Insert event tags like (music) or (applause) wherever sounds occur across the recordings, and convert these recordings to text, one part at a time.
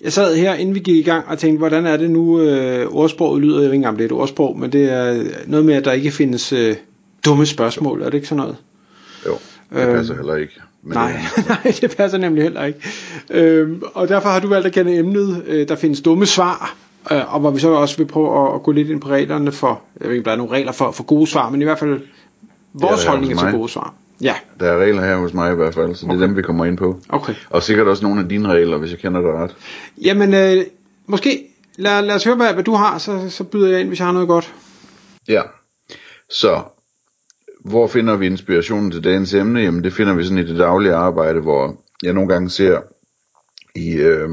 Jeg sad her, inden vi gik i gang, og tænkte, hvordan er det nu, øh, ordsproget lyder, jeg ved ikke engang, om det er et ordsprog, men det er noget med, at der ikke findes øh, dumme spørgsmål, er det ikke sådan noget? Jo, det Øhm, passer heller ikke. Men Nej, det- (laughs) nej, det passer nemlig heller ikke. Øhm, og derfor har du valgt at kende emnet, øh, der findes dumme svar, øh, og hvor vi så også vil prøve at, at gå lidt ind på reglerne for, jeg ved ikke, om der er nogle regler for, for gode svar, men i hvert fald vores der holdninger hos til gode svar. Ja, Der er regler her hos mig i hvert fald, så det er dem, vi kommer ind på. okay. Og sikkert også nogle af dine regler, hvis jeg kender dig ret. Jamen, øh, måske lad, lad os høre, hvad, hvad du har, så, så byder jeg ind, hvis jeg har noget godt. Ja, så hvor finder vi inspirationen til dagens emne? Jamen det finder vi sådan i det daglige arbejde, hvor jeg nogle gange ser i, øh,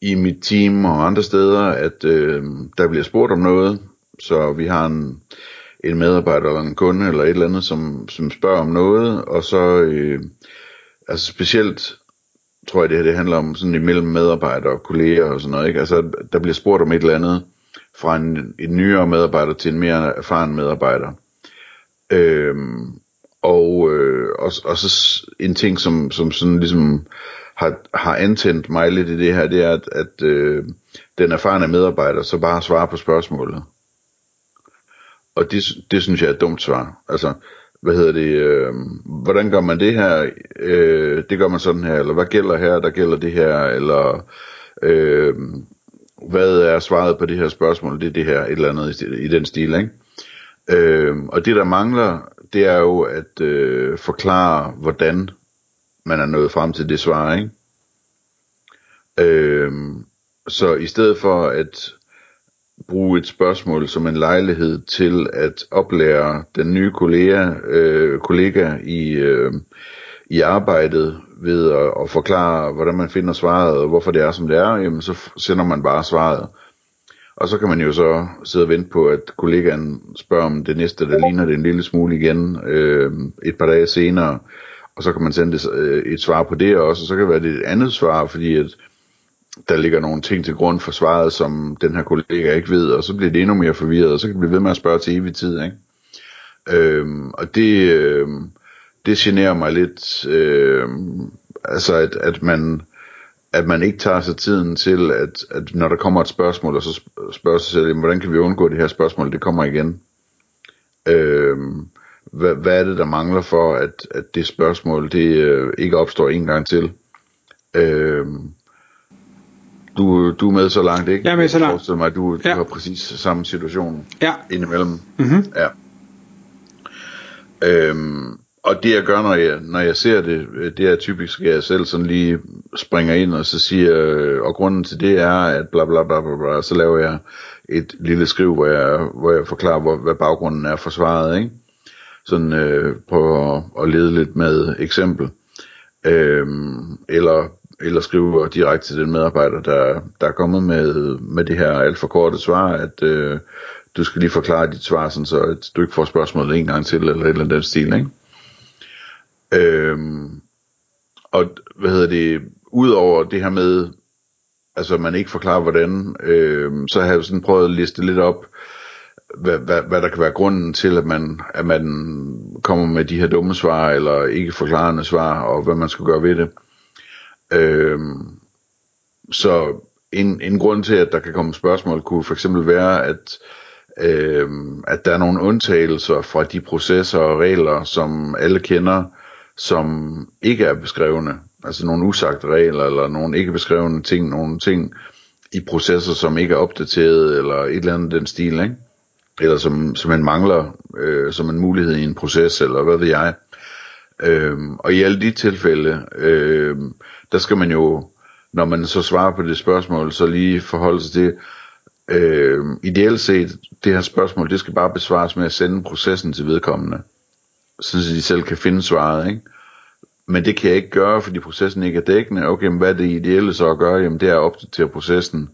i mit team og andre steder, at øh, der bliver spurgt om noget, så vi har en, en medarbejder eller en kunde eller et eller andet, som, som spørger om noget, og så øh, altså specielt tror jeg det her det handler om sådan imellem medarbejdere og kolleger og sådan noget, ikke? Altså der bliver spurgt om et eller andet fra en, en nyere medarbejder til en mere erfaren medarbejder. Øhm, og, øh, og, og så en ting, som, som sådan ligesom har, har antændt mig lidt i det her, det er, at, at øh, den erfarne medarbejder så bare svarer på spørgsmålet. Og det, det synes jeg er et dumt svar. Altså, hvad hedder det, øh, hvordan gør man det her? Øh, det gør man sådan her, eller hvad gælder her, der gælder det her, eller øh, hvad er svaret på det her spørgsmål, det er det her, et eller andet i, i den stil, ikke? Øh, og det der mangler, det er jo at øh, forklare, hvordan man er nået frem til det svar, ikke? Øh, så i stedet for at bruge et spørgsmål som en lejlighed til at oplære den nye kollega, øh, kollega i, øh, i arbejdet ved at, at forklare, hvordan man finder svaret og hvorfor det er, som det er, jamen så sender man bare svaret. Og så kan man jo så sidde og vente på, at kollegaen spørger om det næste, der ligner det en lille smule igen øh, et par dage senere. Og så kan man sende det, øh, et svar på det også, og så kan det være det et andet svar, fordi at der ligger nogle ting til grund for svaret, som den her kollega ikke ved, og så bliver det endnu mere forvirret, og så kan det blive ved med at spørge til evig tid, ikke? Øhm, og det, øhm, det generer mig lidt, øhm, altså at, at man at man ikke tager sig tiden til, at, at når der kommer et spørgsmål, og så spørger sig selv, hvordan kan vi undgå det her spørgsmål, det kommer igen. Øhm, hvad, hvad er det, der mangler for, at, at det spørgsmål, det øh, ikke opstår en gang til? Øhm, du, du er med så langt, ikke? Jeg er med så langt. Jeg mig, at du, Ja. du har præcis samme situation Ja, indimellem. Mhm. Ja. Øhm, og det jeg gør, når jeg, når jeg ser det, øh, det er typisk, at jeg selv sådan lige springer ind og så siger, øh, og grunden til det er, at bla bla bla bla, bla så laver jeg et lille skriv, hvor jeg, hvor jeg forklarer, hvor, hvad baggrunden er for svaret, ikke? Sådan øh, prøver at, at lede lidt med eksempel. Øhm, eller, eller skrive direkte til den medarbejder, der, der er kommet med, med det her alt for korte svar, at øh, du skal lige forklare dit svar, sådan så at du ikke får spørgsmålet en gang til, eller et eller andet den stil, ikke? Øhm, og hvad hedder det, udover det her med, altså man ikke forklarer hvordan, øhm, så har jeg sådan prøvet at liste lidt op, hvad, hvad, hvad der kan være grunden til, at man, at man kommer med de her dumme svar, eller ikke forklarende svar, og hvad man skal gøre ved det. Øhm, så en, en grund til, at der kan komme spørgsmål, kunne for eksempel være, at, øhm, at der er nogle undtagelser fra de processer og regler, som alle kender, som ikke er beskrevne. Altså nogle usagte regler, eller nogle ikke beskrevne ting, nogle ting i processer, som ikke er opdateret, eller et eller andet den stil, ikke? eller som, som man mangler øh, som en mulighed i en proces, eller hvad ved jeg. Øhm, og i alle de tilfælde, øhm, der skal man jo, når man så svarer på det spørgsmål, så lige forholde sig til, øhm, ideelt set, det her spørgsmål, det skal bare besvares med at sende processen til vedkommende, så de selv kan finde svaret, ikke? Men det kan jeg ikke gøre, fordi processen ikke er dækkende. Okay, men hvad er det ideelle så at gøre? Jamen det er at opdatere processen,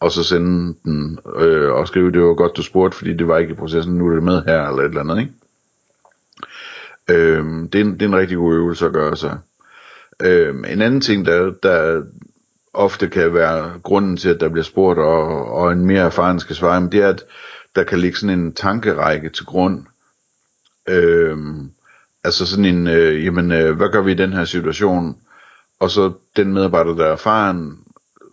og så sende den øh, og skrive, det var godt du spurgte, fordi det var ikke i processen, nu er det med her, eller et eller andet, ikke? Øh, det, er en, det er en rigtig god øvelse at gøre sig. Øh, en anden ting, der, der ofte kan være grunden til, at der bliver spurgt, og, og en mere erfaren skal svare, det er, at der kan ligge sådan en tankerække til grund. Øh, altså sådan en, øh, jamen, øh, hvad gør vi i den her situation? Og så den medarbejder, der er erfaren,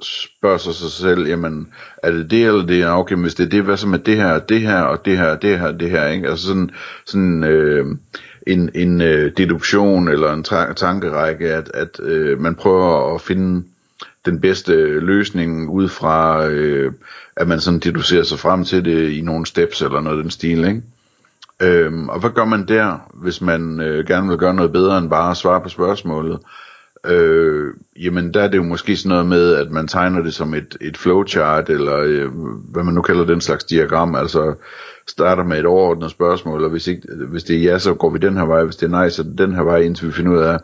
spørger sig sig selv, jamen, er det det eller det? Okay, men hvis det er det, hvad så med det her, det her, og det her, det her, det her, ikke? Altså sådan, sådan øh, en, en øh, deduktion eller en tankerække, at, at øh, man prøver at finde den bedste løsning ud fra, øh, at man sådan deducerer sig frem til det i nogle steps eller noget den stil, ikke? Øhm, og hvad gør man der, hvis man øh, gerne vil gøre noget bedre end bare at svare på spørgsmålet? Øh, jamen der er det jo måske sådan noget med, at man tegner det som et, et flowchart, eller øh, hvad man nu kalder den slags diagram, altså starter med et overordnet spørgsmål, og hvis, ikke, hvis det er ja, så går vi den her vej, hvis det er nej, så den her vej, indtil vi finder ud af,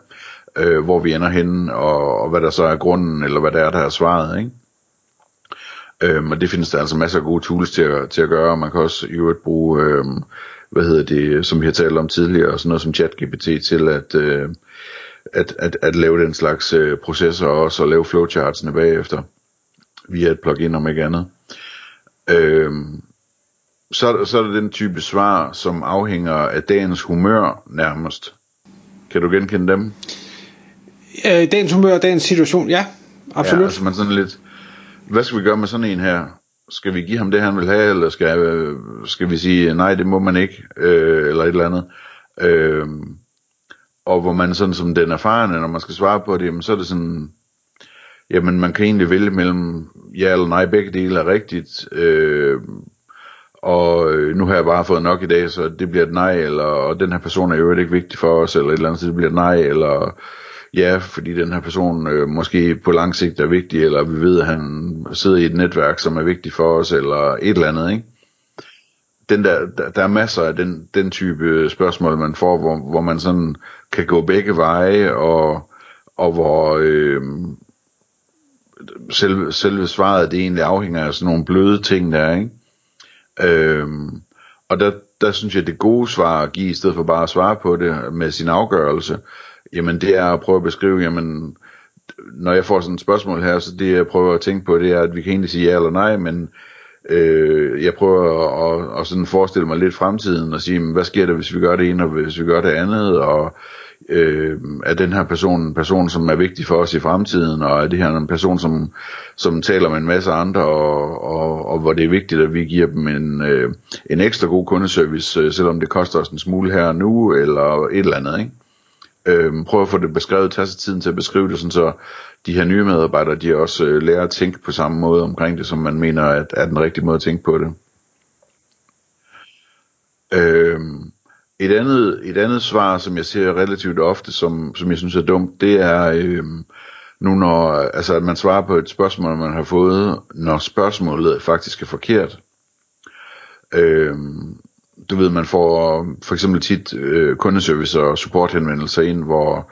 øh, hvor vi ender henne, og, og hvad der så er grunden, eller hvad der er, der er svaret, ikke? Øhm, og det findes der altså masser af gode tools til at, til at gøre, og man kan også i øvrigt bruge, øh, hvad hedder det, som vi har talt om tidligere, sådan noget som ChatGPT til at, øh, at, at, at lave den slags øh, processer også, og lave flowchartsene bagefter, via et plugin om ikke andet. Øhm, så, så er der den type svar, som afhænger af dagens humør nærmest. Kan du genkende dem? Øh, dagens humør og dagens situation, ja, absolut. Ja, altså man sådan lidt, hvad skal vi gøre med sådan en her? Skal vi give ham det, han vil have, eller skal, øh, skal vi sige, nej, det må man ikke, øh, eller et eller andet. Øh, og hvor man sådan som den erfarne, når man skal svare på det, jamen, så er det sådan, jamen man kan egentlig vælge mellem ja eller nej, begge dele er rigtigt, øh, og øh, nu har jeg bare fået nok i dag, så det bliver et nej, eller og den her person er jo ikke vigtig for os, eller et eller andet, så det bliver et nej, eller ja, fordi den her person øh, måske på lang sigt er vigtig, eller vi ved, at han sidder i et netværk, som er vigtigt for os, eller et eller andet, ikke? Den der, der, der er masser af den, den type spørgsmål, man får, hvor, hvor man sådan kan gå begge veje, og, og hvor øh, selve, selve svaret, det egentlig afhænger af sådan nogle bløde ting der, ikke? Øh, og der, der synes jeg, det gode svar at give, i stedet for bare at svare på det med sin afgørelse, jamen det er at prøve at beskrive, jamen når jeg får sådan et spørgsmål her, så det jeg prøver at tænke på, det er, at vi kan egentlig sige ja eller nej, men øh, jeg prøver at, at, at sådan forestille mig lidt fremtiden og sige, hvad sker der, hvis vi gør det ene, og hvis vi gør det andet, og øh, er den her person en person, som er vigtig for os i fremtiden, og er det her en person, som, som taler med en masse andre, og, og, og hvor det er vigtigt, at vi giver dem en, øh, en ekstra god kundeservice, øh, selvom det koster os en smule her og nu, eller et eller andet, ikke? Øh, prøve at få det beskrevet, tage sig tiden til at beskrive det, sådan så de her nye medarbejdere, de også øh, lærer at tænke på samme måde omkring det, som man mener at, er den rigtige måde at tænke på det. Øh, et andet, et andet svar, som jeg ser relativt ofte, som, som jeg synes er dumt, det er øh, nu når, altså at man svarer på et spørgsmål, man har fået, når spørgsmålet faktisk er forkert. Øh, du ved, man får for eksempel tit øh, kundeservice og supporthenvendelser ind, hvor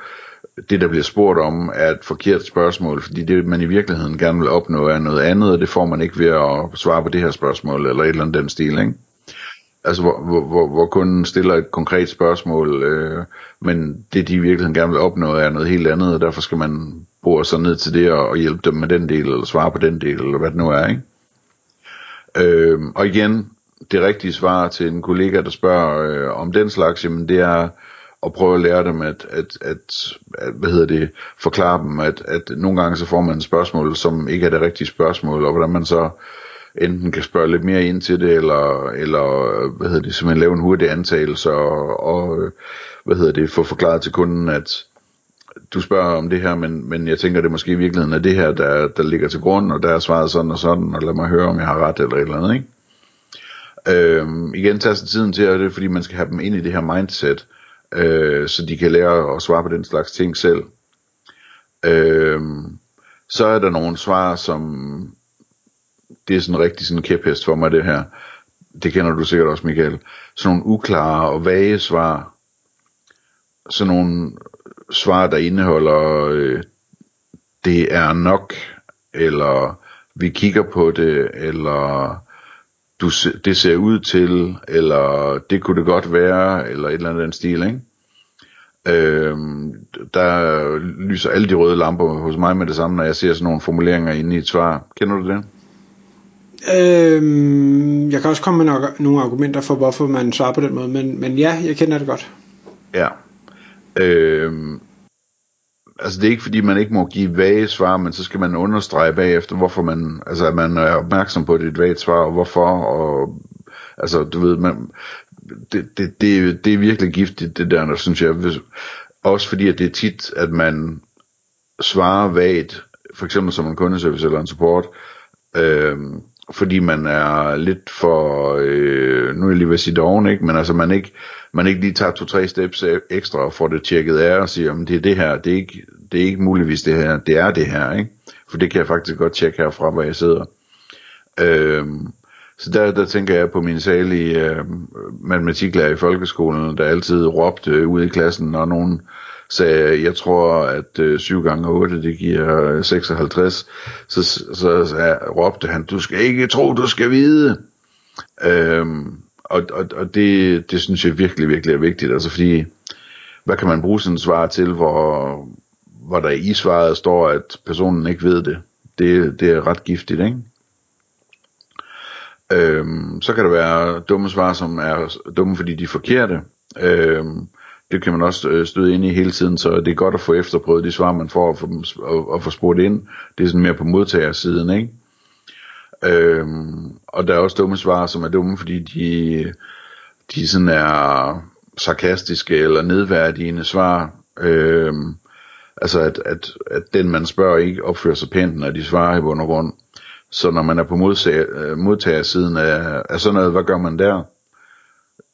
det, der bliver spurgt om, er et forkert spørgsmål, fordi det, man i virkeligheden gerne vil opnå, er noget andet, og det får man ikke ved at svare på det her spørgsmål, eller et eller andet den stil, ikke? Altså, hvor, hvor, hvor, hvor kunden stiller et konkret spørgsmål, øh, men det, de i virkeligheden gerne vil opnå, er noget helt andet, og derfor skal man bruge sig ned til det, og, og hjælpe dem med den del, eller svare på den del, eller hvad det nu er, ikke? Øh, og igen, det rigtige svar til en kollega, der spørger øh, om den slags, jamen det er at prøve at lære dem at, at, at, at hvad hedder det, forklare dem, at, at nogle gange så får man et spørgsmål, som ikke er det rigtige spørgsmål, og hvordan man så enten kan spørge lidt mere ind til det, eller, eller hvad hedder det, simpelthen lave en hurtig antagelse, og, og hvad hedder det, få forklaret til kunden, at du spørger om det her, men, men jeg tænker, det måske i virkeligheden er det her, der, der ligger til grund, og der er svaret sådan og sådan, og lad mig høre, om jeg har ret eller et eller andet, ikke? Øhm, igen tager sig tiden til, at det er fordi man skal have dem ind i det her mindset, øh, så de kan lære at svare på den slags ting selv. Øhm, så er der nogle svar, som det er sådan rigtig sådan kæphest for mig det her. Det kender du sikkert også, Michael. Sådan nogle uklare og vage svar. Sådan nogle svar, der indeholder, øh, det er nok, eller vi kigger på det, eller du, det ser ud til, eller det kunne det godt være, eller et eller andet den stil, ikke? Øhm, der lyser alle de røde lamper hos mig med det samme, når jeg ser sådan nogle formuleringer inde i et svar. Kender du det? Øhm, jeg kan også komme med nogle argumenter for, hvorfor man svarer på den måde, men, men ja, jeg kender det godt. Ja. Øhm, altså det er ikke fordi man ikke må give vage svar, men så skal man understrege bagefter, hvorfor man, altså at man er opmærksom på det vage svar, og hvorfor, og altså du ved, man, det, det, det, det er virkelig giftigt det der, der synes jeg, hvis, også fordi at det er tit, at man svarer vagt, for eksempel som en kundeservice eller en support, øh, fordi man er lidt for, øh, nu er jeg lige ved at sige doven, ikke? men altså man ikke, man ikke lige tager to-tre steps e- ekstra og får det tjekket af og siger, om det er det her, det er, ikke, det er ikke muligvis det her, det er det her, ikke? For det kan jeg faktisk godt tjekke herfra, hvor jeg sidder. Øhm, så der, der tænker jeg på min salige øh, matematiklærer i folkeskolen, der altid råbte øh, i klassen, når nogen sagde, øh, jeg tror, at øh, 7 gange 8, det giver øh, 56, så, så, så råbte han, du skal ikke tro, du skal vide. Øhm, og og, og det, det synes jeg virkelig, virkelig er vigtigt, altså fordi, hvad kan man bruge sådan et svar til, hvor, hvor der i svaret står, at personen ikke ved det. Det, det er ret giftigt, ikke? Øhm, så kan der være dumme svar, som er dumme, fordi de er forkerte. Øhm, det kan man også øh, støde ind i hele tiden, så det er godt at få efterprøvet de svar, man får, og få, og, og få spurgt ind. Det er sådan mere på modtagersiden, ikke? Øhm, og der er også dumme svar, som er dumme, fordi de, de sådan er sarkastiske eller nedværdigende svar. Øhm, altså at, at, at den man spørger ikke opfører sig pænt, når de svarer i bund og grund. Så når man er på øh, modtagersiden af, af sådan noget, hvad gør man der?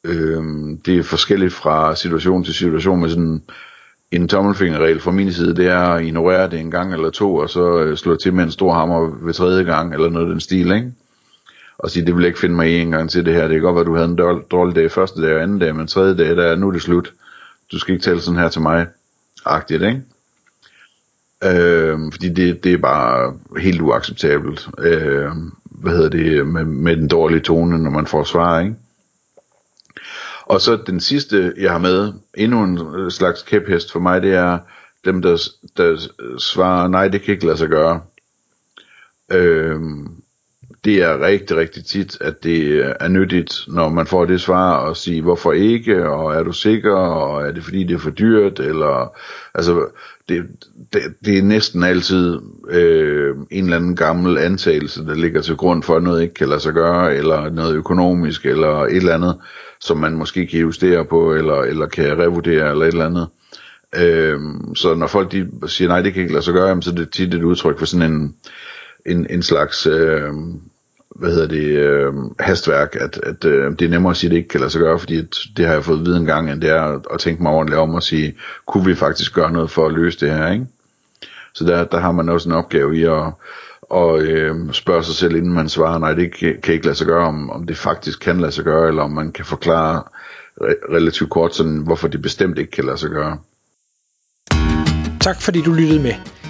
Øh, det er forskelligt fra situation til situation med sådan en tommelfingerregel fra min side, det er at ignorere det en gang eller to, og så øh, slå til med en stor hammer ved tredje gang, eller noget af den stil, ikke? Og sige, det vil jeg ikke finde mig i en gang til det her. Det kan godt være, du havde en dårlig dag første dag og anden dag, men tredje dag, der er nu er det slut. Du skal ikke tale sådan her til mig. Agtigt, ikke? Øh, fordi det, det er bare helt uacceptabelt. Øh, hvad hedder det, med, med den dårlige tone, når man får svar, ikke? Og så den sidste, jeg har med, endnu en øh, slags kæphest for mig, det er dem, der, der svarer, nej, det kan ikke lade sig gøre. Øhm, det er rigtig, rigtig tit, at det er nyttigt, når man får det svar, og sige, hvorfor ikke, og er du sikker, og er det fordi, det er for dyrt, eller, altså, det, det, det er næsten altid øh, en eller anden gammel antagelse, der ligger til grund for, at noget ikke kan lade sig gøre, eller noget økonomisk, eller et eller andet, som man måske kan justere på, eller, eller kan revurdere, eller et eller andet. Øh, så når folk de siger, nej, det kan ikke lade sig gøre, så er det tit et udtryk for sådan en, en, en slags... Øh, hvad hedder det, øh, hastværk, at, at øh, det er nemmere at sige, at det ikke kan lade sig gøre, fordi at, det har jeg fået viden en gang, end det er at tænke mig ordentligt om og sige, kunne vi faktisk gøre noget for at løse det her, ikke? Så der, der har man også en opgave i at og øh, spørge sig selv, inden man svarer, nej, det kan, kan ikke lade sig gøre, om, om det faktisk kan lade sig gøre, eller om man kan forklare re- relativt kort, sådan, hvorfor det bestemt ikke kan lade sig gøre. Tak fordi du lyttede med.